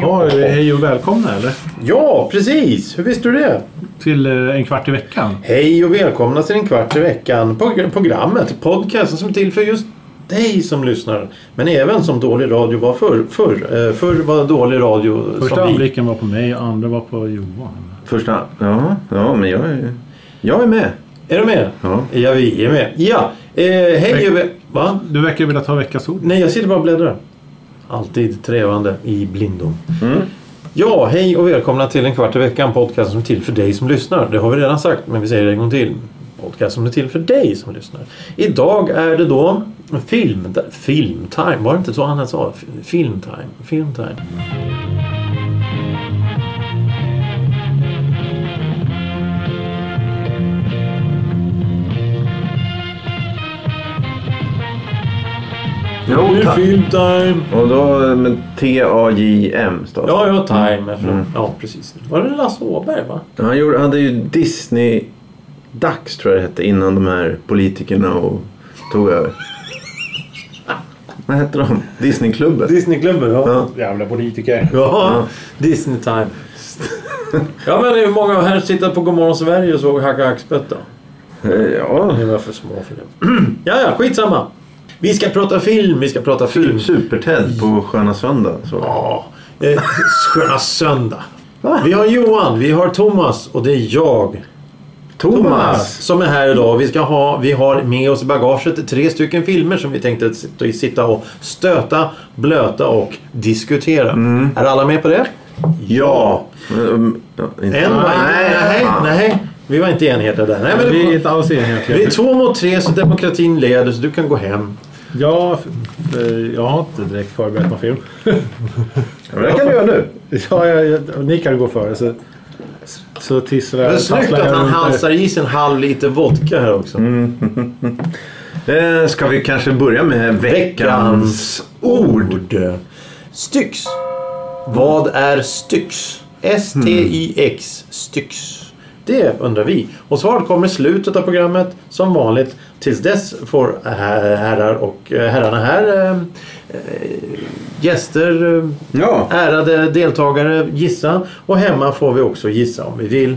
Jaha, är det hej och välkomna eller? Ja, precis. Hur visste du det? Till eh, en kvart i veckan. Hej och välkomna till en kvart i veckan. Prog- Programmet, podcasten som är till för just dig som lyssnar. Men även som dålig radio var förr. Förr, eh, förr var dålig radio Första som vi. anblicken var på mig och andra var på Johan. Första... Ja, ja men jag är, jag är med. Är du med? Ja. Ja, vi är med. Ja, eh, hej väl... Va? Du verkar vilja ta veckans ord. Nej, jag sitter bara och bläddrar. Alltid trevande i blindom. Mm. Ja, hej och välkomna till en kvart i veckan. Podcast som är till för dig som lyssnar. Det har vi redan sagt, men vi säger det en gång till. Podcast som är till för dig som lyssnar. Idag är det då film... Filmtime. Var det inte så han sa? Filmtime. Filmtime. Jo, ta- filmtime. och då med T-A-J-M. Ja, ja, time. Mm. Ja, precis. Var det Lasse Åberg, va? Han gjorde, hade ju Disney Dags tror jag det hette innan de här politikerna och tog över. Vad hette de? Disneyklubben? Disneyklubben, ja. Ja. Jävla politiker. Ja, Disney time. ja, men hur många här sitter på Godmorgon Sverige och såg Hacka Hackspett då? Eh, Ja, Ni var för små för det. ja, ja, skitsamma. Vi ska prata film, vi ska prata film. Super-Ted på Sköna Söndag. Så. Ja, eh, sköna söndag. Vi har Johan, vi har Thomas och det är jag. Thomas! Som är här idag. Vi, ska ha, vi har med oss i bagaget tre stycken filmer som vi tänkte sitta- och stöta, blöta och diskutera. Är alla med på det? Ja! Mm, inte- En? Nej, nej, nej. Vi var inte enhetliga där. Nej, men Vi är inte alls enhetliga. vi är två mot tre så demokratin leder så du kan gå hem. Ja, eh, jag har inte direkt förberett någon film. Det kan du göra nu. Ja, jag, jag, ni kan gå före så, så tisslar jag. Snyggt att han halsar i sig en halv liter vodka här också. Eh, ska vi kanske börja med veckans ord? Styx. Vad är Styx? S-T-Y-X. Styx. Det undrar vi. Och svaret kommer i slutet av programmet som vanligt. Tills dess får herrar och eh, herrarna här eh, gäster, eh, Ja. ärade deltagare gissa. Och hemma får vi också gissa om vi vill.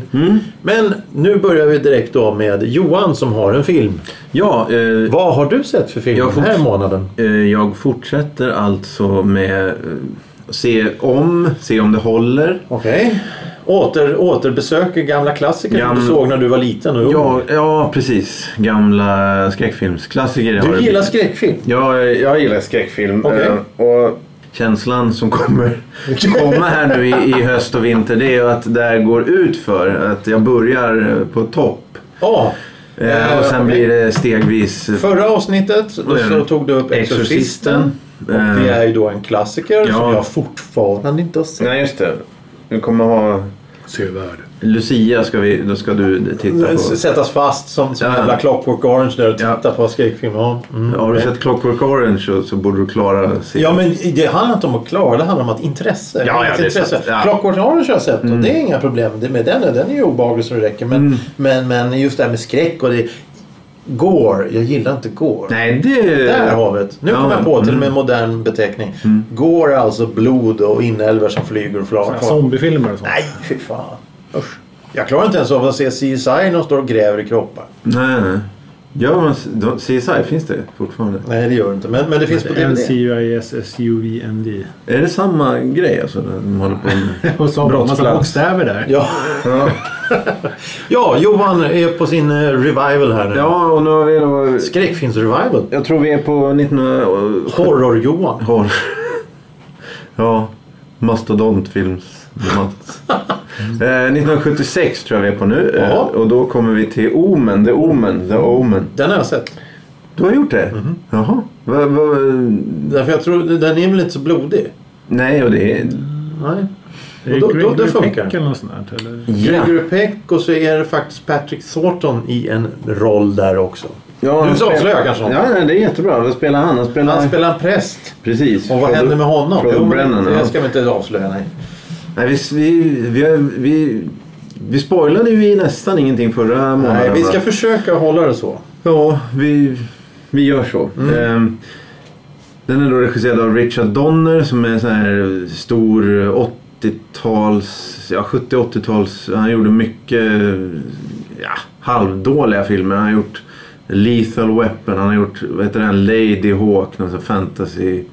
Men nu börjar vi direkt då med Johan som har en film. Ja, eh, Vad har du sett för film den här månaden? Eh, Jag fortsätter alltså med eh, se om, se om det håller. Okej. Åter, återbesöker gamla klassiker som Gam- du såg när du var liten och ung. Ja, ja precis. Gamla skräckfilmsklassiker. har Du det gillar blivit. skräckfilm? Ja, jag gillar skräckfilm. Okej. Eh, Och känslan som kommer komma här nu i, i höst och vinter det är ju att det här går ut för Att jag börjar eh, på topp. Ja. Eh, och sen okej. blir det stegvis eh, Förra avsnittet då så det? tog du upp Exorcisten. Och Eh, det är ju då en klassiker som ja. jag fortfarande inte har sett. Nej, just det. Vi kommer ha Sevärd. Lucia ska vi, då ska du titta på. Sättas fast som, som Ja. jävla Clockwork Orange där och titta Ja. på skräckfilm. Ja, mm. Har du sett Clockwork Orange så, så borde du klara serien. Ja men det handlar inte om att klara, det handlar om att intresse. Ja, ja, det är intresse. sant. Ja. Clockwork Orange har jag sett och det är inga problem. Det, med den, den är ju obehaglig så det räcker. Men, Mm. men, men just det här med skräck och det... Gore, jag gillar inte gore. Nej, det... Där har vi det. Nu Ja, kommer jag på till mm. med en modern beteckning. Gore är alltså blod och inälvor som flyger och flyger. Zombiefilmer och sånt. Nej, fy fan. Usch. Jag klarar inte ens av att se CSI när de står och gräver i kroppar. Nej, Ja, men då- CSI finns det fortfarande. Nej, det gör det inte. Men, men det finns på DVD. N-C-U-I-S-S-U-V-N-D. Är det samma grej alltså? De håller på med... Och så har massa bokstäver där. Ja. ja. ja, Johan är på sin eh, revival här nu. ja, och nu har vi då... Skräckfilms-revival. Jag tror vi är på 19... Horror-Johan. Horror. Ja, mastodontfilms... Mats. Eh, 1976 tror jag vi är på nu. Eh, och då kommer vi till Omen, The Omen, The Omen. Den har jag sett. Du har gjort det? Jaha. Va, va, Därför jag tror den är väl inte så blodig. nej, och det är... Nej. Är det Och då- då- det Gregory funkar. Peck eller något sånt där? Eller? Ja. Gregory Peck och så är det faktiskt Patrick Thornton i en roll där också. Ja, spelar- avslöjar kanske något. Ja, nej, det är jättebra. Vad spelar han? Han spelar... Han spelar en präst. Precis. Och vad händer med honom? Jo, det ska vi inte avslöja, nej. Nej, vi, vi, vi, vi, vi spoilade ju nästan ingenting förra månaden. Nej, vi ska försöka hålla det så. Ja, vi, vi gör så. Mm. Ehm, den är då regisserad av Richard Donner som är en sån här stor 80-tals, ja 70-80-tals. Han gjorde mycket ja, halvdåliga filmer. Han har gjort Lethal Weapon, han har gjort vad heter den, Lady Hawk, någon sån fantasy.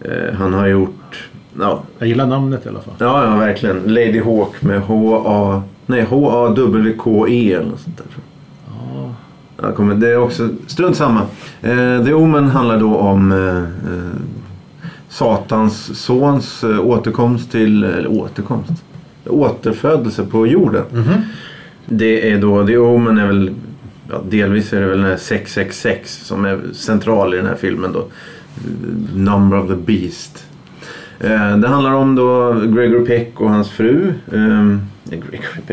Eh, han har gjort, ja, Jag gillar namnet i alla fall. ja, ja verkligen. Lady Hawk med H-A, nej H-A-W-K-E eller något sånt där. tror jag. Ja, kommer, det är också, strunt samma. Eh, The Omen handlar då om eh, eh, Satans sons eh, återkomst till, eller återkomst, återfödelse på jorden. Det är då, The Omen är väl, ja, delvis är det väl den här 666 som är central i den här filmen då. Number of the Beast. Eh, det handlar om då Gregory Peck och hans fru. Eh,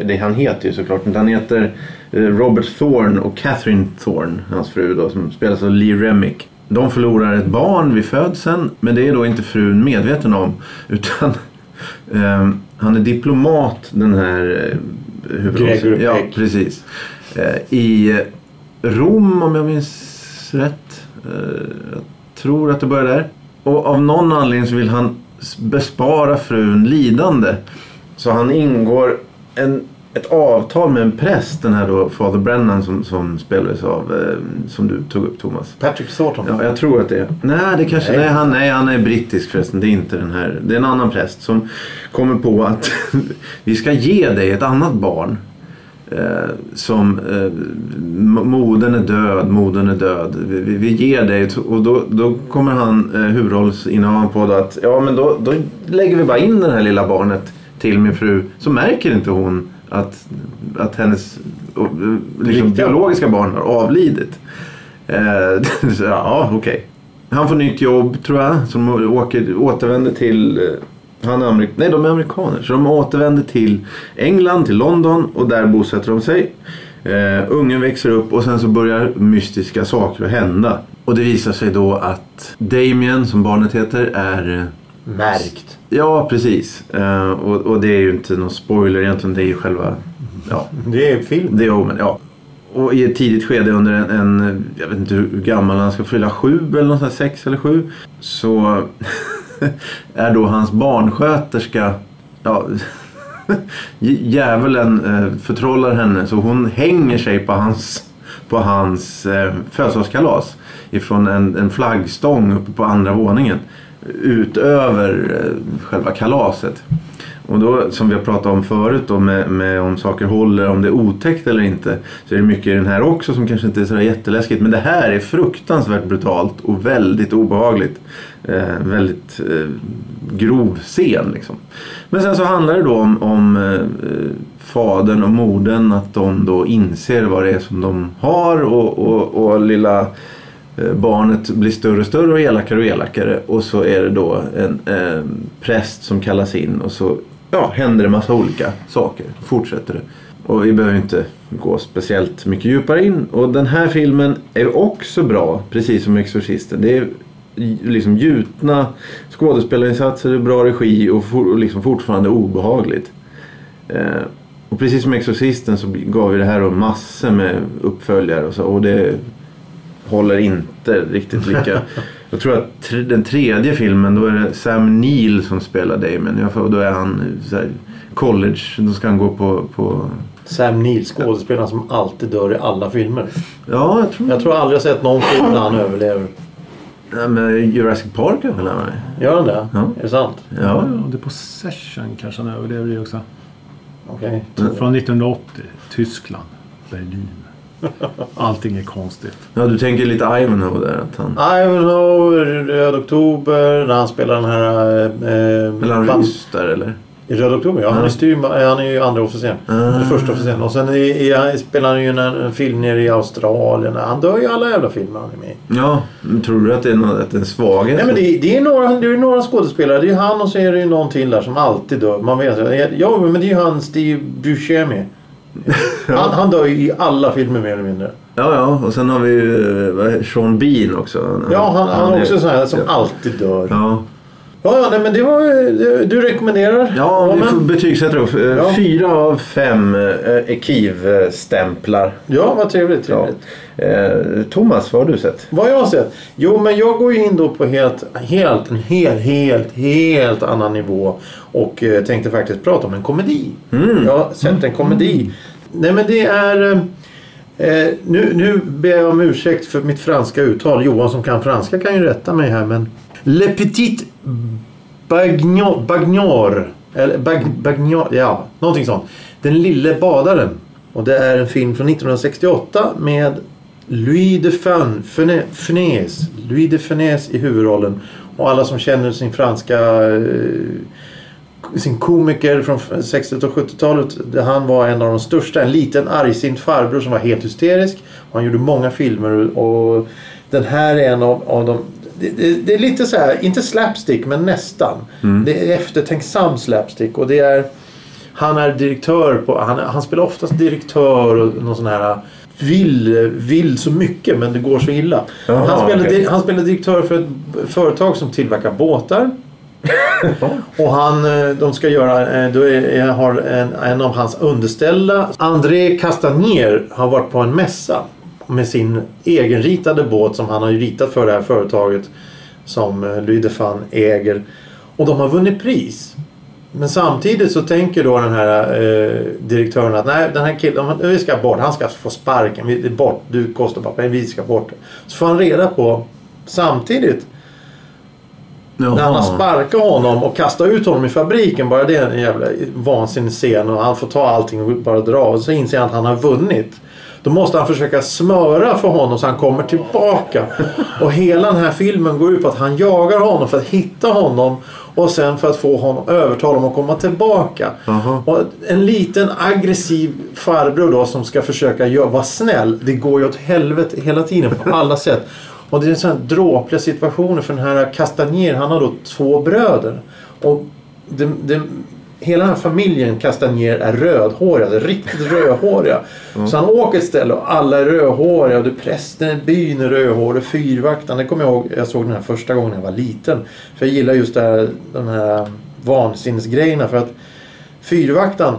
det, han heter ju såklart inte. Han heter eh, Robert Thorne och Catherine Thorne, hans fru då, som spelas av Lee Remick. De förlorar ett barn vid födseln, men det är då inte frun medveten om. Utan eh, han är diplomat den här eh, Gregory Ja, precis. I Rom, om jag minns rätt. Jag tror att det börjar där. Och av någon anledning så vill han bespara frun lidande. Så han ingår en, ett avtal med en präst, den här då Father Brennan som, som spelades av, eh, som du tog upp Thomas. Patrick Thornton. Ja, jag tror att det är. Nej, det kanske, Nej. nej. han, nej, han är brittisk förresten. Det är inte den här. Det är en annan präst som kommer på att vi ska ge dig ett annat barn. Eh, som eh, modern är död, modern är död. Vi, vi, vi ger dig och då, då kommer han eh, huvudrollsinnehavaren på att ja men då, då lägger vi bara in det här lilla barnet till min fru så märker inte hon att, att hennes eh, liksom, biologiska barn har avlidit. Eh, så, ja, okej. Han får nytt jobb tror jag. Som åker, återvänder till... Han är amerik- Nej, de är amerikaner. Så de återvänder till England, till London och där bosätter de sig. Eh, ungen växer upp och sen så börjar mystiska saker att hända. Och det visar sig då att Damien, som barnet heter, är... eh, Märkt. Ja, precis. Eh, och, och det är ju inte någon spoiler egentligen. Det är ju själva... Ja, Det är film. The Omen, ja. Och i ett tidigt skede under en, en jag vet inte hur gammal han ska fylla, sju eller något sånt sex eller sju. Så är då hans barnsköterska, ja, djävulen eh, förtrollar henne så hon hänger sig på hans, på hans eh, födelsedagskalas. Ifrån en, en flaggstång uppe på andra våningen. Utöver eh, själva kalaset. Och då, som vi har pratat om förut då, med, med om saker håller, om det är otäckt eller inte. Så är det mycket i den här också som kanske inte är sådär jätteläskigt. Men det här är fruktansvärt brutalt och väldigt obehagligt. Eh, väldigt eh, grov scen liksom. Men sen så handlar det då om, om eh, fadern och modern att de då inser vad det är som de har och, och, och lilla eh, barnet blir större och större och elakare och elakare och så är det då en eh, präst som kallas in och så ja, händer det massa olika saker. Fortsätter det. Och vi behöver inte gå speciellt mycket djupare in. Och den här filmen är också bra, precis som Exorcisten. Det är liksom gjutna skådespelarinsatser, bra regi och, for, och liksom fortfarande obehagligt. Eh, och precis som Exorcisten så gav ju det här då massor med uppföljare och så. Och det håller inte riktigt lika. Jag tror att den tredje filmen då är det Sam Neill som spelar Damon. Får- Då är han så här, college. Då ska han gå på... på Sam Neill, skådespelaren som alltid dör i alla filmer. ja, jag tror... Jag tror aldrig jag sett någon film där han överlever. Ja, men Jurassic Park är väl han? Gör han det? Ja. Är det sant? Ja, Ja, The Possession kanske han överlever det också. Okej. Från 1980. Tyskland. Berlin. Allting är konstigt. ja, du tänker lite Ivanhoe där. Att han... Ivanhoe, Röd Oktober, när han spelar den här... Eh, Eller han band- ryss där eller? I Röd Oktober, ja. Han är, styr, han är ju andra officer. Ah. Eller första officer. Och sen i, i, spelar han ju en, en film nere i Australien. Han dör ju i alla jävla filmer han är med i. Ja, men tror du att det är, något, att det är en svaghet? Nej men det, det, är några, det är några skådespelare. Det är han och så är det ju någon till där som alltid dör. Man vet Ja men det är ju han Steve Buscemi. Han, han dör ju i alla filmer mer eller mindre. Ja, ja. Och sen har vi ju eh, Sean Bean också. Ja, han, han är är- också sån här som ja. alltid dör. Ja, Ja, ja, nej, men det var Du rekommenderar? ja vi får betygsätta då. Eh, Ja. Fyra av fem eh, Ekiv-stämplar. Ja, vad trevligt. Ja. trevligt. Eh, Thomas, vad har du sett? Vad jag har sett? Jo, men jag går ju in då på helt, helt, en helt, helt, helt annan nivå. Och tänkte faktiskt prata om en komedi. Jag har sett en komedi. Nej, men det är... Eh, nu, nu ber jag om ursäkt för mitt franska uttal. Johan som kan franska kan ju rätta mig här. Men Le Petit Bagnor... Bagnor eller bag, Bagnor... Ja, någonting sånt. Den lille badaren. Och det är en film från 1968 med Louis de Fan, Fene- Funès. Louis de i huvudrollen. Och alla som känner sin franska... Eh, sin komiker från 60 och 70-talet. Han var en av de största. En liten argsint farbror som var helt hysterisk. Han gjorde många filmer och den här är en av, av de... Det, det, det är lite så här, inte slapstick men nästan. Det är eftertänksam slapstick och det är... Han är direktör på... Han, han spelar oftast direktör och någon sån här... Vill, vill så mycket men det går så illa. Jaha, han, spelar, di- han spelar direktör för ett företag som tillverkar båtar. Och han, eh, de ska göra, eh, då är, är- har en, en av hans underställda, André Castagnier, har varit på en mässa med sin egenritade båt som han har ju ritat för det här företaget som eh, Louis de Fan äger. Och de har vunnit pris. Men samtidigt så tänker då den här eh, direktören att nej, den här killen, vi ska bort, han ska få sparken, vi, bort, du kostar bara pengar, vi ska bort. Så får han reda på samtidigt när han har sparkat honom och kastat ut honom i fabriken. Bara det är en jävla vansinnig scen och han får ta allting och bara dra. Och så inser han att han har vunnit. Då måste han försöka smöra för honom så han kommer tillbaka. Och hela den här filmen går ut på att han jagar honom för att hitta honom. Och sen för att få honom, övertala honom att komma tillbaka. Jaha. Och en liten aggressiv farbror då som ska försöka vara snäll. Det går ju åt helvete hela tiden på alla sätt. Och det är sådana här dråpliga situationer för den här Castagnier, han har då två bröder. Och det, det, hela den här familjen Castagnier är rödhåriga, riktigt rödhåriga. Så han åker ett ställe och alla är rödhåriga och det prästen i byn är rödhårig, fyrvaktaren. Det kommer jag ihåg, jag såg den här första gången jag var liten. För jag gillar just det här, de här vansinnesgrejerna för att fyrvaktaren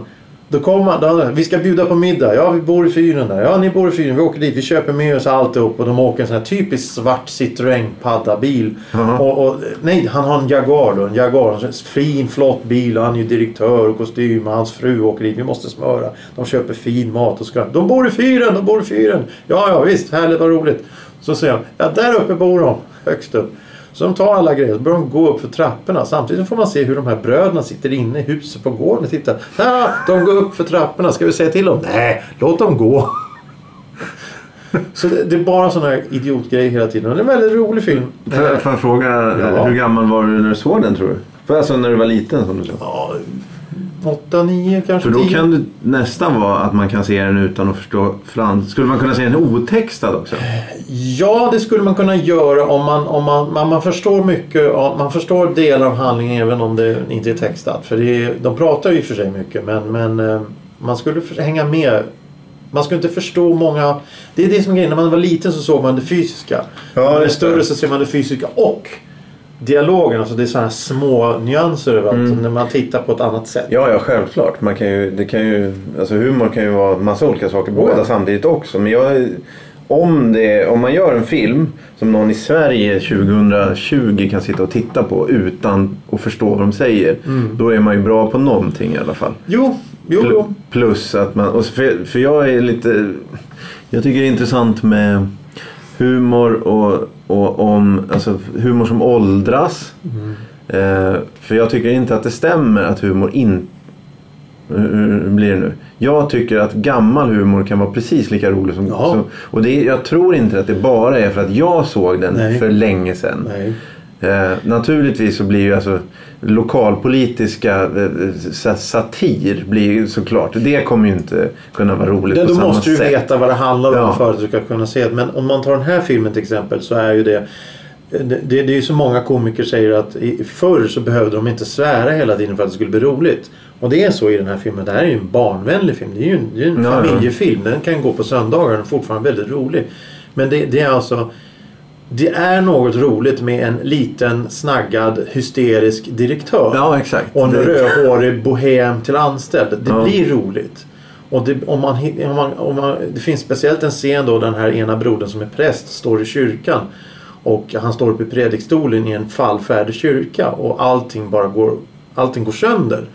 då kommer han, då, vi ska bjuda på middag. Ja, vi bor i fyren där. Ja, ni bor i fyren. Vi åker dit. Vi köper med oss alltihop. Och de åker en sån här typisk svart Citroën padda-bil. Jaha. Och, och, nej, han har en Jaguar då. En Jaguar. En fin, flott bil. Och han är ju direktör och kostym. Och hans fru åker dit. Vi måste smöra. De köper fin mat och ska. De bor i fyren! De bor i fyren! Ja, ja, visst. Härligt, vad roligt. Så säger han. Ja, där uppe bor de. Högst upp. Så de tar alla grejer så börjar de gå upp för trapporna. Samtidigt får man se hur de här bröderna sitter inne i huset på gården och tittar. Ja, de går upp för trapporna. Ska vi säga till dem? Nej, låt dem gå. Så det, det är bara sådana här idiotgrejer hela tiden. Och det är en väldigt rolig film. Får får jag fråga, Ja. hur gammal var du när du såg den tror du? För alltså när du var liten som du sa. Ja, 8, 9 kanske För då 10. kan det nästan vara att man kan se den utan att förstå franska. Skulle man kunna se den otextad också? Ja, det skulle man kunna göra om man, om man, man, man förstår mycket. Man förstår delar av handlingen även om det inte är textat. För är, de pratar ju i och för sig mycket men, men eh, man skulle hänga med. Man skulle inte förstå många... Det är det som är grejen. När man var liten så såg man det fysiska. när man är större så ser man det fysiska och dialogen. Alltså det är sådana små nyanser överallt. När man tittar på ett annat sätt. Ja, ja självklart. Man kan ju, det kan ju, alltså humor kan ju vara massa olika saker båda samtidigt också. Men jag, om, det, om man gör en film som någon i Sverige 2020 kan sitta och titta på utan att förstå vad de säger. Då är man ju bra på någonting i alla fall. Jo, jo, jo. Plus att man, och för, för jag är lite, jag tycker det är intressant med humor och, och om, alltså humor som åldras. Eh, för jag tycker inte att det stämmer att humor inte hur blir det nu? Jag tycker att gammal humor kan vara precis lika rolig som... Ja. som och det är, jag tror inte att det bara är för att jag såg den Nej. för länge sedan. Eh, naturligtvis så blir ju alltså lokalpolitiska eh, sa- satir blir ju såklart. Det kommer ju inte kunna vara roligt Det, på då samma måste du sätt. veta vad det handlar om Ja. för att du ska kunna se det. Men om man tar den här filmen till exempel så är ju det det, det, det är ju så många komiker säger att förr så behövde de inte svära hela tiden för att det skulle bli roligt. Och det är så i den här filmen. Det här är ju en barnvänlig film. Det är ju en, det är en familjefilm. Den kan gå på söndagar. Den är fortfarande väldigt rolig. Men det, det är alltså... Det är något roligt med en liten snaggad hysterisk direktör. Ja, exakt. Och en Det- rödhårig bohem till anställd. Det Ja. blir roligt. Och det, om man, om man, om man, det finns speciellt en scen då den här ena brodern som är präst står i kyrkan. Och han står uppe i predikstolen i en fallfärdig kyrka och allting bara går, allting går sönder.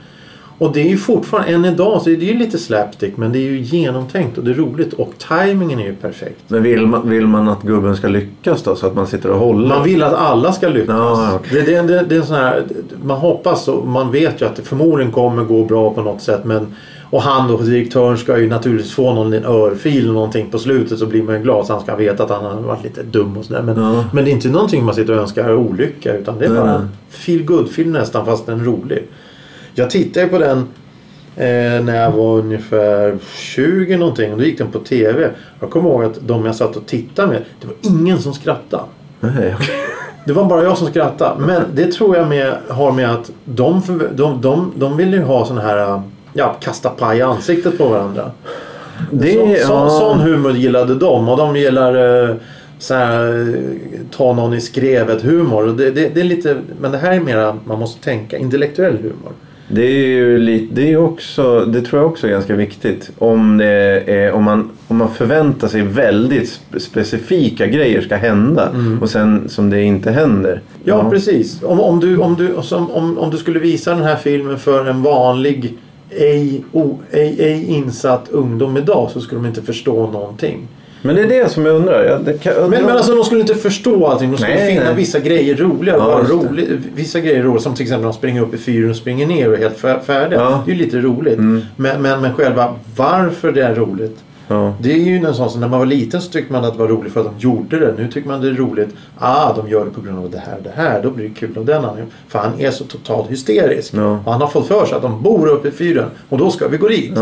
Och det är ju fortfarande, än idag, så är det ju lite slapstick men det är ju genomtänkt och det är roligt och tajmingen är ju perfekt. Men vill man, vill man att gubben ska lyckas då? Så att man sitter och håller? Man vill att alla ska lyckas. Ja, okej. det, det, det, är en sån här, man hoppas och man vet ju att det förmodligen kommer gå bra på något sätt. Men, och han då, direktören, ska ju naturligtvis få någon liten örfil eller någonting på slutet så blir man ju glad. Så han ska veta att han har varit lite dum och sådär. Men, Ja. men det är inte någonting man sitter och önskar olycka. Utan det är bara en feel good film nästan fast den är rolig. Jag tittade på den eh, när jag var ungefär 20 någonting och då gick den på TV. Jag kommer ihåg att de jag satt och tittade med, det var ingen som skrattade. Nej, okej. Det var bara jag som skrattade. Men det tror jag med, har med att de, de, de, de vill ju ha sån här ja, kasta paj i ansiktet på varandra. Det, så, så, ja. Sån humor gillade de och de gillar eh, så här, ta någon i skrevet humor. Det, det, det är lite, men det här är mera, man måste tänka, intellektuell humor. Det är ju lite, det är också, det tror jag också är ganska viktigt. Om, det är, om, man, om man förväntar sig väldigt spe- specifika grejer ska hända och sen som det inte händer. Ja, precis. Om, om, du, om, du, som, om, om du skulle visa den här filmen för en vanlig ej, o, ej, ej insatt ungdom idag så skulle de inte förstå någonting. Men det är det som jag undrar. Jag, kan, undrar Men, men alltså de skulle inte förstå allting. De skulle Nej, finna nej. vissa grejer roliga. Ja, bara roligt. Vissa grejer roliga. Som till exempel de springer upp i fyren och springer ner och är helt fär- färdiga. Ja. Det är ju lite roligt. Mm. Men, men, men själva varför det är roligt. ja. Det är ju en sån som när man var liten så tyckte man att det var roligt för att de gjorde det. Nu tycker man det är roligt. Ah, de gör det på grund av det här det här. Då blir det kul av den anledningen. För han är så totalt hysterisk. Ja. Och han har fått för sig att de bor uppe i fyren. Och då ska vi gå dit.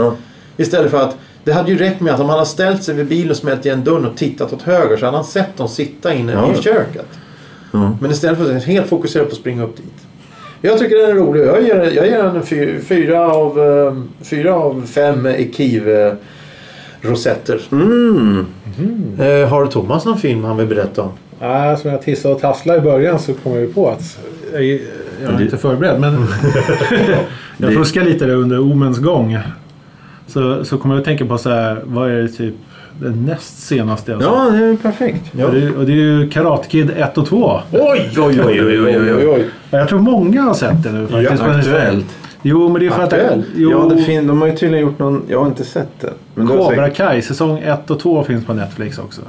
Istället för att det hade ju räckt med att om han hade ställt sig vid bilen och smält igen dörren och tittat åt höger så hade han sett dem sitta inne Ja. i köket. Ja. Men istället för att helt fokuserad på att springa upp dit. Jag tycker den är rolig. Jag ger, jag ger den en fy, fyra, av, eh, fyra av fem Ekiv-rosetter. Mm. Eh, har Thomas någon film han vill berätta om? Ja, som jag tissade och tasslade i början så kom jag ju på att jag, jag är inte förberedd. Men jag fuskade lite där under Omens gång. Så, så kommer jag att tänka på så här, vad är det typ det näst senaste jag ja, det är perfekt. Och, det, och det är ju Karate Kid 1 och 2. Oj, oj, oj, oj, oj, oj, oj. Ja, Jag tror många har sett det nu faktiskt. Men- Aktuellt. Jo, men det är för Aktuell? att... Jo, Ja, det fin- de har ju tydligen gjort någon... Jag har inte sett har Cobra säkert- Kai säsong 1 och 2 finns på Netflix också.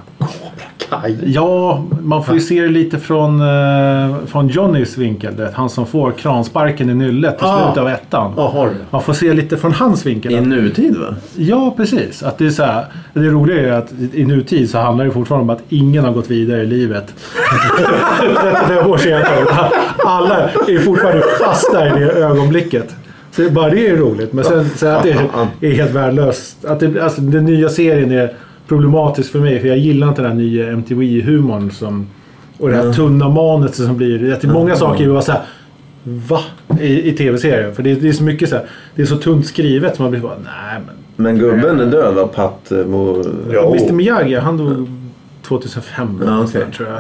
Kaj. Ja, man får ju se det lite från, eh, från Johnnys vinkel. Det, han som får kransparken i nyllet i Ah. slutet av ettan. Du. Man får se lite från hans vinkel. I nutid va? Ja, precis. Att det, är så här, det roliga är att i nutid så handlar det fortfarande om att ingen har gått vidare i livet. 35 år senare. Alla är fortfarande fast där i det ögonblicket. Så bara det är roligt. Men sen, sen att det är helt värdelöst. Att det, alltså, den nya serien är problematisk för mig. För jag gillar inte den här nya MTV-humorn. Som, och det här tunna manuset som blir. Det är många saker är bara så här. Va? I, i tv-serien. För det, är- det är så mycket så här. Det är så tunt skrivet. Så man blir bara nej men. Men gubben är död va? Pat... eh, Mo... Ja. Mr Miyagi, han dog 2005 Ja, okej. tror jag.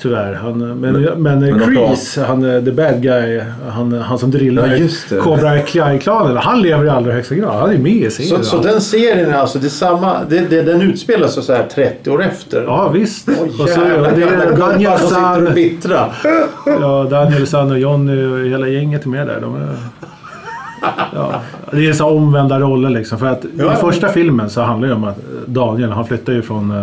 Tyvärr. Han, men men, men Kreese, han, är the bad guy, han, han som drillar Ja. Cobra Kai-klanen. Han lever i allra högsta grad. Han är med i serien. Så, så den serien är alltså, det samma, det, det, den utspelar sig så här 30 år efter? Ja, visst. Oj, och så, jävlar, det är Daniel San, bittra. ja, Daniel San och Johnny och hela gänget är med där. De är, ja, det är så omvända roller liksom. För att Ja, i första filmen så handlar det om att Daniel, han flyttar ju från, eh,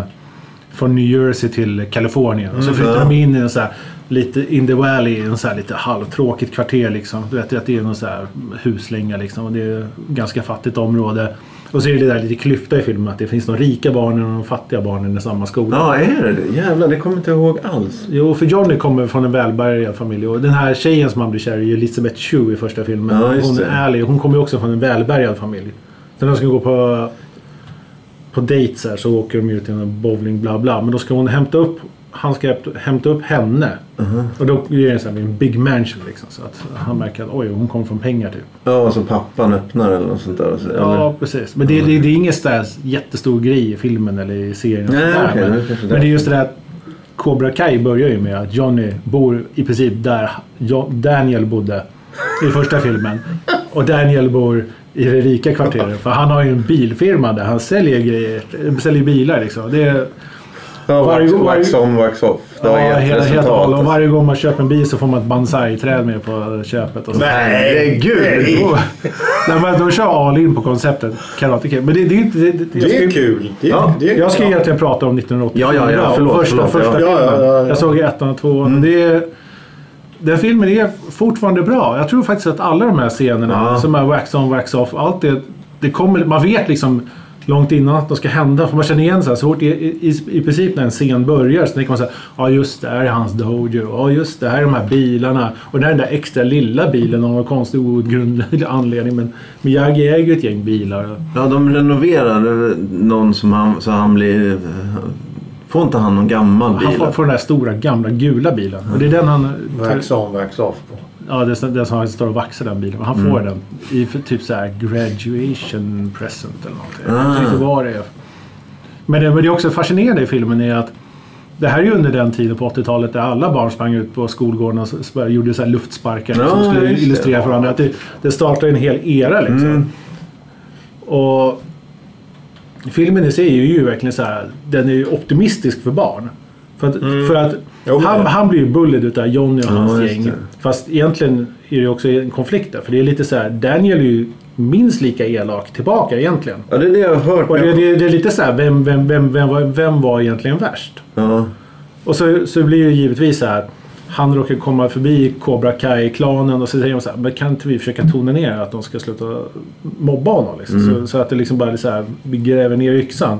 från New Jersey till Kalifornien. Och så flyttar ja. de in i en så här, lite in the valley, en så här lite halvtråkigt kvarter liksom. Du vet att det är någon så här huslänga liksom. Och det är ett ganska fattigt område. Och så är det där lite klyfta i filmen att det finns de rika barnen och de fattiga barnen i samma skola. Ja, är det det? Jävlar, det kommer jag inte ihåg alls. Jo, för Johnny kommer från en välbärgad familj. Och den här tjejen som han blir kär i, är Elisabeth Chu i första filmen. Ja, hon ärlig. Hon kommer också från en välbärgad familj. Så när de ska gå på, på dates här så åker de ut till en bowling bla bla. Men då ska hon hämta upp han ska hämt- hämta upp henne. Och då är det så här, en big mansion liksom. Så att han märker att oj, hon kommer från pengar typ. Ja, som pappan öppnar eller något sånt där. Eller? Ja, precis. Men det, det, det är ingen där jättestor grej i filmen eller i serien. och Nej, där. okej, men, det men det är just det där att Cobra Kai börjar ju med att Johnny bor i princip där Daniel bodde i första filmen. Och Daniel bor i det rika kvarteret. För han har ju en bilfirma där han säljer grejer. Säljer bilar liksom. Det är, Ja, Varje wax, varje- wax on, wax off. Det har ja, gett resultat. och varje gång man köper en bil så får man ett bonsai-träd med på köpet. Och så. Herregud! Jo. Nej, men de kör all in på konceptet Karate Kid. Men det, det. Det, det, Det är ska- kul. Det Ja, det är, Jag ska ja. egentligen prata om 1984. Ja, ja, ja, förlåt, första, förlåt, första ja. filmen. Ja, ja, ja, ja. Jag såg ettan och tvåan. Det är, den filmen är fortfarande bra. Jag tror faktiskt att alla de här scenerna Ja. som är wax on, wax off. Allt det, det kommer, man vet liksom långt innan att de ska hända. För man känner igen så här, så fort i, i, i princip när en scen börjar så tänker man så här, ja just det, här är hans dojo. Ja just det, här är de här bilarna. Och det här är den där extra lilla bilen av någon konstig outgrundlig anledning. Men Miyagi äger ju ett gäng bilar. Ja, de renoverar någon som han, så han blir... Får inte han någon gammal bil? Han får, får den där stora gamla gula bilen. Och det är den han... Wax on, wax off på. Ja, det är den som han står och vaxar den bilen. Han får den i för typ så här graduation present eller någonting. Jag vet inte Ah. vad det är. Men det, men det är också fascinerande i filmen är att det här är ju under den tiden på 80-talet där alla barn sprang ut på skolgården och gjorde så här luftsparkar Ja, som skulle just det. illustrera för varandra. Att det, det startar en hel era liksom. Mm. Och filmen i sig är ju verkligen så här, den är ju optimistisk för barn. För att, för att Jo, han, han blir ju bullied utav Johnny och Ja, hans just gäng. Fast egentligen är det också en konflikt där. För det är lite så här, Daniel är ju minst lika elak tillbaka egentligen. Ja, det är det jag har hört. Och det, det, det är lite så här, vem, vem, vem, vem, var, vem var egentligen värst? Ja. Och så, så blir det givetvis så här. Han råkar komma förbi Cobra Kai-klanen och så säger de så här, men kan inte vi försöka tona ner att de ska sluta mobba honom? Liksom? Så, så att det liksom bara så här, vi gräver ner yxan.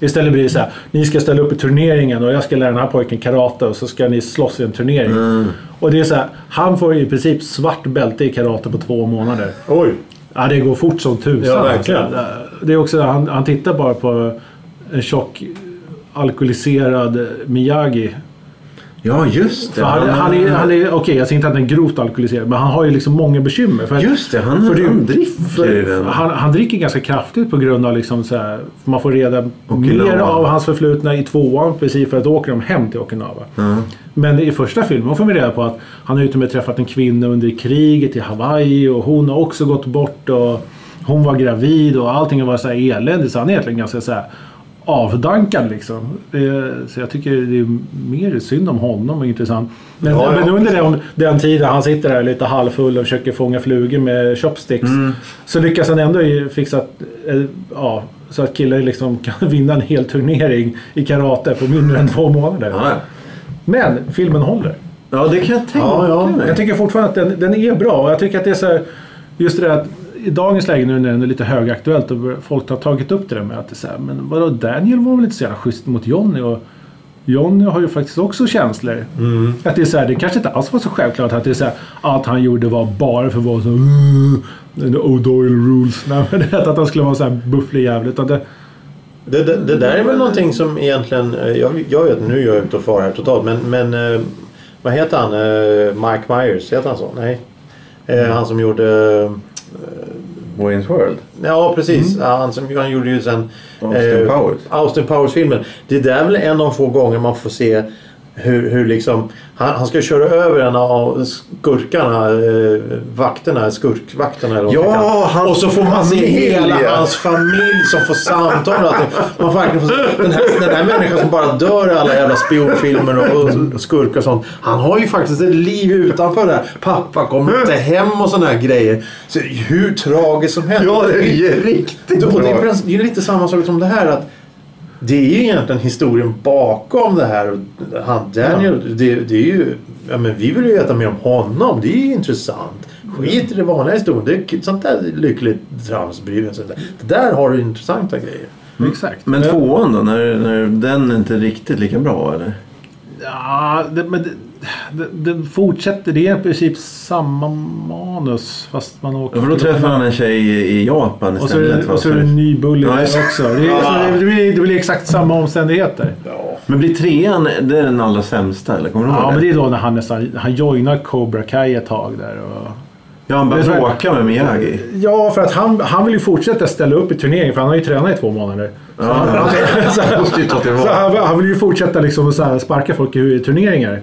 Istället blir det så här, ni ska ställa upp i turneringen och jag ska lära den här pojken karate och så ska ni slåss i en turnering. Och det är så här, han får i princip svart bälte i karate på två månader. Oj. Ja, det går fort som tusan. Ja, verkligen. Alltså. Det är också, han, han tittar bara på en tjock alkoholiserad Miyagi. Ja, just det. Han, han är, han är okej, jag säger inte att han är grovt alkoholiserad, men han har ju liksom många bekymmer. För, Just det, han, för det- han dricker för, han, han dricker ganska kraftigt på grund av liksom så här, man får reda mer av hans förflutna i tvåan precis för att då åker de hem till Okinawa. Ja. Men i första filmen får vi reda på att han har utom träffat en kvinna under kriget i Hawaii och hon har också gått bort och hon var gravid och allting var så här eländigt. Så han är egentligen ganska så här avdankad liksom. Så jag tycker det är mer synd om honom och intressant. Men, Ja, men under den, den tiden han sitter där lite halvfull och försöker fånga flugor med chopsticks. Mm. Så lyckas han ändå fixa att, eh, ja, så att killar liksom kan vinna en hel turnering i karate på mindre än två månader. Ja. Men filmen håller. ja, det kan jag tänka Ja, ja. mig. Jag tycker fortfarande att den, den är bra. Och jag tycker att det är så här, just det där att i dagens läge nu när det är lite högaktuellt och folk har tagit upp det där med att det är så här, men vadå Daniel var väl inte så jävla schysst mot Johnny och Johnny har ju faktiskt också känslor. Mm. Att det är så här, det kanske inte alls var så självklart att det är så här, allt han gjorde var bara för att vara så the O'Doyle rules. Nej, men det att han skulle vara så här bufflig. Utan det, Det, det, det där är väl någonting som egentligen... eh, Jag, jag vet, nu är jag ute och far här totalt. Men, men eh, vad heter han? Eh, Mike Myers, heter han så? Nej. Eh, Han som gjorde... Wayne's World. Ja, precis. Ja, Han, som, han gjorde ju sen... Austin eh, Powers. Austin Powers-filmen. Det där är väl en av få gånger man får se hur, hur liksom... Han, han ska köra över en av skurkarna, eh, vakterna, skurkvakterna eller Ja, hans Och så får man se hela hans familj som får samtal och allting. Man får verkligen få se den här, den här människan som bara dör i alla jävla spionfilmer och, och skurkar och sånt. Han har ju faktiskt ett liv utanför det här. Pappa kommer inte hem och såna här grejer. Så hur tragiskt som helst. Ja, det är ju riktigt och det, är, det är lite samma sak som det här. att Det är ju egentligen historien bakom det här. Han, Daniel, det, det är ju... Ja, men vi vill ju veta mer om honom. Det är ju intressant. Skit i det vanliga historien. Det är sånt där lyckligt trams bryr vi. Det där har du intressanta grejer. Exakt. Men Ja. tvåan då? När, när den är inte riktigt lika bra eller? Ja, det, men det, det, det fortsätter. Det är i princip samma manus fast man åker... Ja, för då träffar han en tjej i- i Japan Och så är istället. det, och så är det en ny bully Ja, också. Det, är, så det, blir, det blir exakt samma omständigheter. Ja. Men blir trean det är den allra sämsta eller? Kommer du Ja, det? men det är då när han nästan... Han joinar Cobra Kai ett tag där. Och... Ja, han börjar bråka med Miyagi. Ja, för att han, han vill ju fortsätta ställa upp i turneringen för han har ju tränat i två månader. Så Ja, han, så, Han så tillvara. han, han vill ju fortsätta liksom så här sparka folk i turneringar.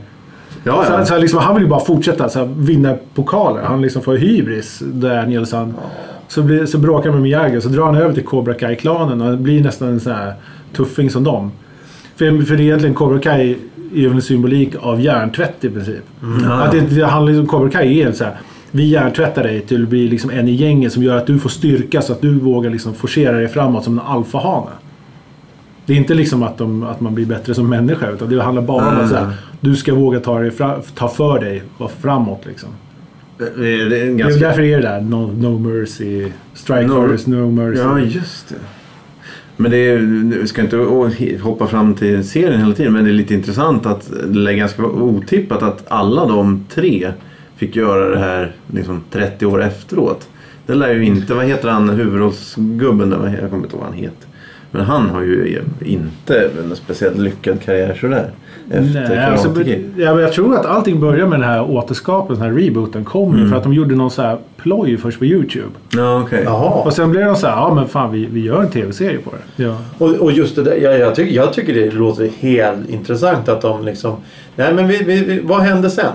Ja, Så, ja. så här liksom, han vill ju bara fortsätta så här, vinna pokaler. Han liksom får hybris, Danielsson. Så, blir, så bråkar han med Miyagi så drar han över till Cobra Kai-klanen och blir nästan en sån här tuffing som dem. För, för det är egentligen Cobra Kai är ju en symbolik av hjärntvätt i princip. Att det, det handlar liksom, Cobra Kai är så här. Vi hjärntvättar dig till att bli liksom en i gänget som gör att du får styrka så att du vågar liksom forcera dig framåt som en alfahane. Det är inte liksom att, de, att man blir bättre som människa utan det handlar bara om att så här, du ska våga ta, dig fra, ta för dig och framåt. Liksom. Det är, det är en Det är ganska... därför det är det där no, no mercy, strike No- first, no mercy. Ja, just det. Men det är, vi ska inte hoppa fram till serien hela tiden men det är lite intressant att det är ganska otippat att alla de tre fick göra det här liksom 30 år efteråt. Det lär ju inte, vad heter han huvudrollsgubben där? Jag kommer inte ihåg vad han heter. Men han har ju inte en speciellt lyckad karriär sådär. Efter Nej, alltså, Kid. ja, men jag tror att allting börjar med den här återskapelsen, den här rebooten kom Mm. för att de gjorde någon så här ploj först på YouTube. Ja. Jaha. Och sen blev de så här, ja men fan vi, vi gör en tv-serie på det. Ja. Och, och just det där, jag, jag, tycker, jag tycker det låter helt intressant att de liksom... Nej men vi, vi, vi, vad hände sen?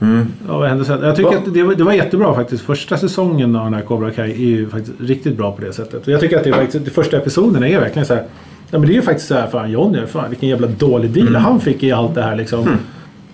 Mm. Ja, vad hände sen? Jag tycker Va? att det var, det var jättebra faktiskt. Första säsongen av den här Cobra Kai är ju faktiskt riktigt bra på det sättet. Och jag tycker att det är faktiskt, de första episoderna är verkligen så här. Ja, men det är ju faktiskt så här, fan Johnny, fan vilken jävla dålig deal han fick i allt det här liksom.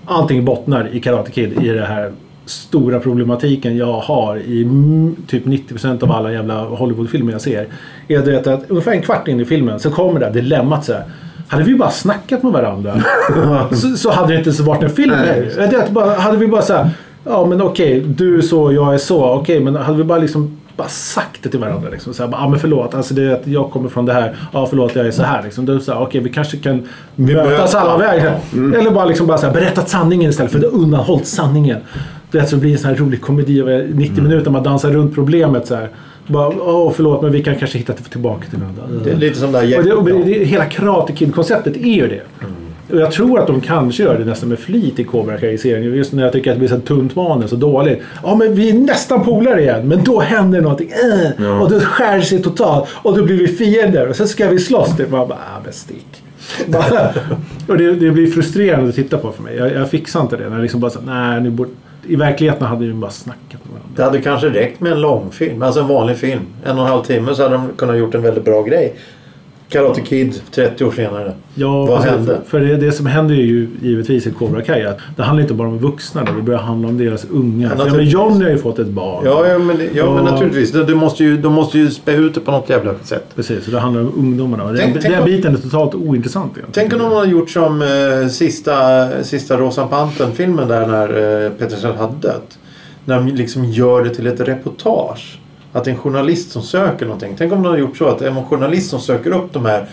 Allting bottnar i Karate Kid i det här stora problematiken jag har i mm, typ 90% av alla jävla Hollywoodfilmer jag ser. Är det att ungefär en kvart in i filmen så kommer det här dilemmat så här. Hade vi bara snackat med varandra så, så hade det inte så varit en film. Nej. Det att hade vi bara så här, ja men okej, du är så, jag är så. Okej, men hade vi bara liksom bara sagt det till varandra. Liksom. Så här, ja men förlåt, alltså det är att jag kommer från det här. Ja förlåt, jag är så här. Liksom. Så här, okej, vi kanske kan mötas möts. alla vägar. Eller bara, liksom bara så här, berättat sanningen istället för att undanhållt sanningen. Det det blir en sån här rolig komedi över 90 minuter. Man dansar runt problemet så här. Bara, åh förlåt, men vi kan kanske hitta tillbaka till varandra. Det är lite som det här Och det, och det, hela Karate Kid-konceptet är ju det. Och jag tror att de kanske gör det nästan med flit i Cobra Kai-serien. Just när jag tycker att det blir så tunt manus och dåligt. Ja men vi är nästan polare igen. Men då händer någonting. Äh, Ja. Och då skär det sig totalt. Och då blir vi fiender. Och sen ska vi slåss. Det var bara, ah, men stick. Och det, det blir frustrerande att titta på för mig. Jag, jag fixar inte det. När jag liksom bara nej, ni borde, I verkligheten hade vi bara snackat med varandra. Det hade kanske räckt med en långfilm, alltså en vanlig film. En och en halv timme så hade de kunnat gjort en väldigt bra grej. Karate Kid 30 år senare. Ja, Vad alltså, hände? För det, det som händer är ju givetvis i Cobra Kai att det handlar inte bara om vuxna. Då, det börjar handla om deras unga. Ja, men. Johnny har ju fått ett barn. Ja, ja, men, ja, men Ja. naturligtvis. De, måste ju, de måste ju spä ut det på något jävla sätt. Precis, och det handlar om ungdomarna. Och Tänk- den, tänk den om- biten är totalt ointressant egentligen. Tänk om de hade gjort som eh, sista, sista Rosa Pantern-filmen där när eh, Petersen hade dött. När de liksom gör det till ett reportage. Att en journalist som söker någonting. Tänk om de hade gjort så att det är en journalist som söker upp de här.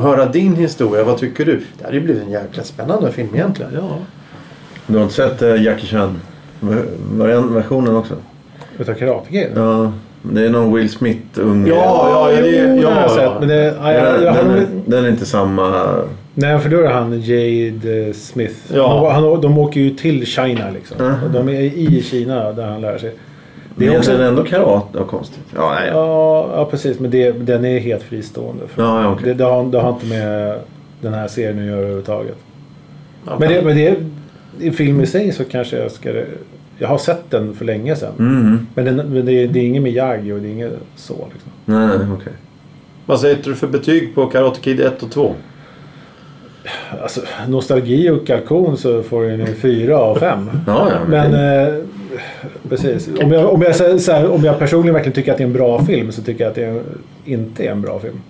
Höra din historia, vad tycker du? Det hade ju blivit en jäkla spännande film egentligen. Ja, Du har inte sett eh, Jackie Chan? Versionen också? utav Karate Kid. Ja, det är någon Will Smith ung. Ja, ja, ja, det- ja, det har jag ja. sett. Men det, ja, jag, den, jag, den, är, den är inte samma... Nej, för då är det han Jade eh, Smith. Ja. Han, han, de åker ju till Kina liksom. Och De är i Kina där han lär sig. Det Men är också... den är ändå karate. Ja, konstigt. Ja, nej, ja. Ja, precis. Men det, den är helt fristående. För Ja, ja, okej. det, det, har, det har inte med den här serien att göra överhuvudtaget. Ja, Men, det, men det, i film i sig så kanske jag ska... Jag har sett den för länge sedan. Mm, Men, den, men det, det är inget Miyagi och det är inget så. Liksom. nej, okej. Vad sätter du för betyg på Karate Kid 1 och 2? Alltså, nostalgi och kalkon så får den en fyra av fem. Ja, ja, men Men eh, precis. Om jag, om, jag, här, om jag personligen verkligen tycker att det är en bra film så tycker jag att det är, inte är en bra film.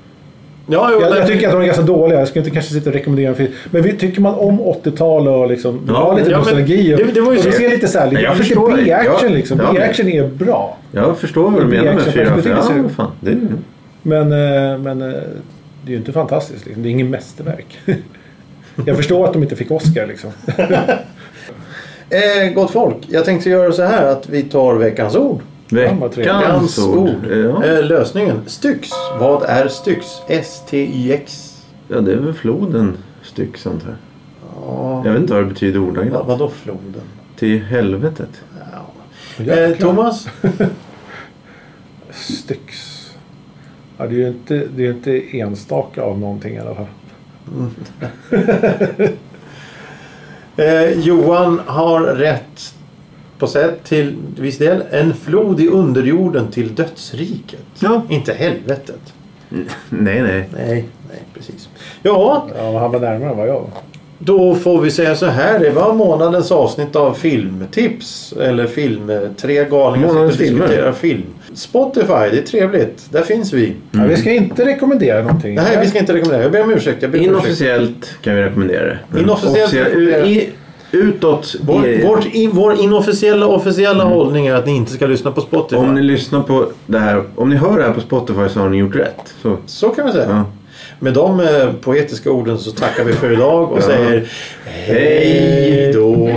Ja, jo, Jag, jag tycker att de är ganska dåliga. Jag skulle inte kanske sitta och rekommendera en film. Men vi, tycker man om 80-tal och liksom, Ja, ha lite ja, nostalgi och, det- det var ju och så- ser lite så här, lite. B-action liksom. ja, B-action är bra. Jag förstår vad du menar med action fyra. För, perspektiv, ja, fan. Det är, Men, eh, men eh, det är ju inte fantastiskt. Liksom. Det är ingen mästerverk. jag förstår att de inte fick Oscar liksom. Eh, gott folk, jag tänkte göra så här att vi tar veckans ord. veckans ord. Ja. Eh, lösningen. Styx. Vad är Styx? S-T-Y-X. ja, det är väl floden Styx antar jag. Ja. Jag vet inte vad det betyder Vad, ordagrant. vadå floden? Till helvetet. Eh, Jäklar. Thomas? Styx. Ja, det är ju inte, det är inte enstaka av någonting i alla fall. Eh, Johan har rätt på sätt till viss del. En flod i underjorden till dödsriket. Ja. Inte helvetet. Nej, nej. Nej, nej precis. Ja, Ja, han var närmare än vad jag var. då får vi säga så här. Det var månadens avsnitt av filmtips. Eller film... Tre galningar som diskuterar film. Spotify, det är trevligt. Där finns vi. Ja, vi ska inte rekommendera någonting. Nej, vi ska inte rekommendera. Jag ber om ursäkt. Jag ber om ursäkt. Inofficiellt kan vi rekommendera det. Inofficiellt i, Utåt. Vår, är- vårt in, vår inofficiella officiella hållning är att ni inte ska lyssna på Spotify. Om ni lyssnar på det här. Om ni hör det här på Spotify så har ni gjort rätt. Så, Så kan vi säga. ja. Med de eh, poetiska orden så tackar vi för idag och Ja. säger hej då.